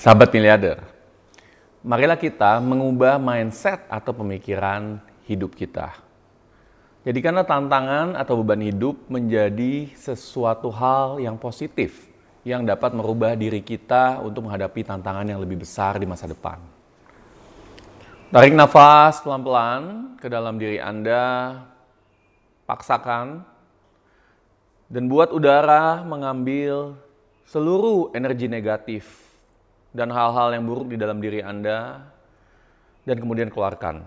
Sahabat miliarder, marilah kita mengubah mindset atau pemikiran hidup kita. Jadikanlah tantangan atau beban hidup menjadi sesuatu hal yang positif yang dapat merubah diri kita untuk menghadapi tantangan yang lebih besar di masa depan. Tarik nafas pelan-pelan ke dalam diri Anda, paksakan, dan buat udara mengambil seluruh energi negatif dan hal-hal yang buruk di dalam diri Anda dan kemudian keluarkan.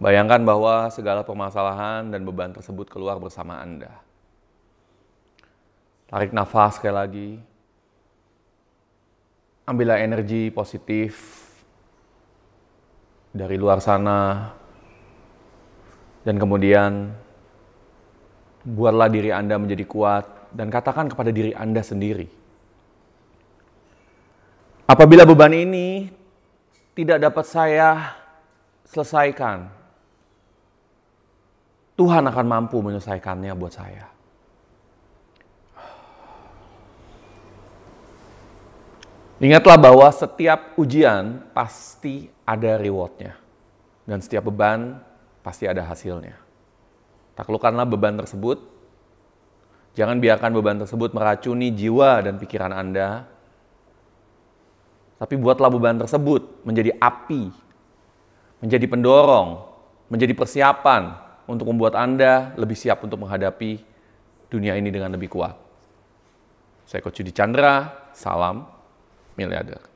Bayangkan bahwa segala permasalahan dan beban tersebut keluar bersama Anda. Tarik nafas sekali lagi. Ambillah energi positif dari luar sana. Dan kemudian buatlah diri Anda menjadi kuat dan katakan kepada diri Anda sendiri. Apabila beban ini tidak dapat saya selesaikan, Tuhan akan mampu menyelesaikannya buat saya. Ingatlah bahwa setiap ujian pasti ada rewardnya. Dan setiap beban pasti ada hasilnya. Taklukkanlah beban tersebut Jangan biarkan beban tersebut meracuni jiwa dan pikiran Anda. Tapi buatlah beban tersebut menjadi api, menjadi pendorong, menjadi persiapan untuk membuat Anda lebih siap untuk menghadapi dunia ini dengan lebih kuat. Saya Coach Yudi Chandra, salam miliarder.